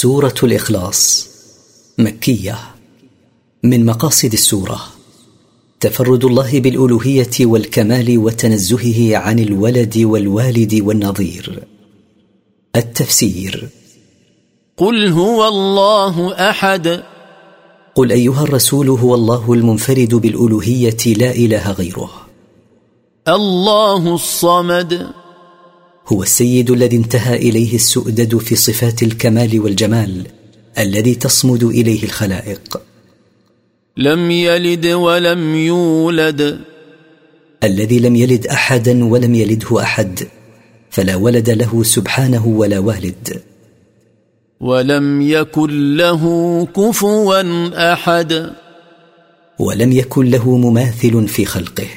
سورة الإخلاص. مكية. من مقاصد السورة تفرد الله بالألوهية والكمال وتنزهه عن الولد والوالد والنظير. التفسير قل هو الله أحد. قل أيها الرسول هو الله المنفرد بالألوهية لا إله غيره. الله الصمد. هو السيد الذي انتهى إليه السؤدد في صفات الكمال والجمال الذي تصمد إليه الخلائق. لم يلد ولم يولد. الذي لم يلد أحدا ولم يلده أحد فلا ولد له سبحانه ولا والد. ولم يكن له كفوا أحد. ولم يكن له مماثل في خلقه.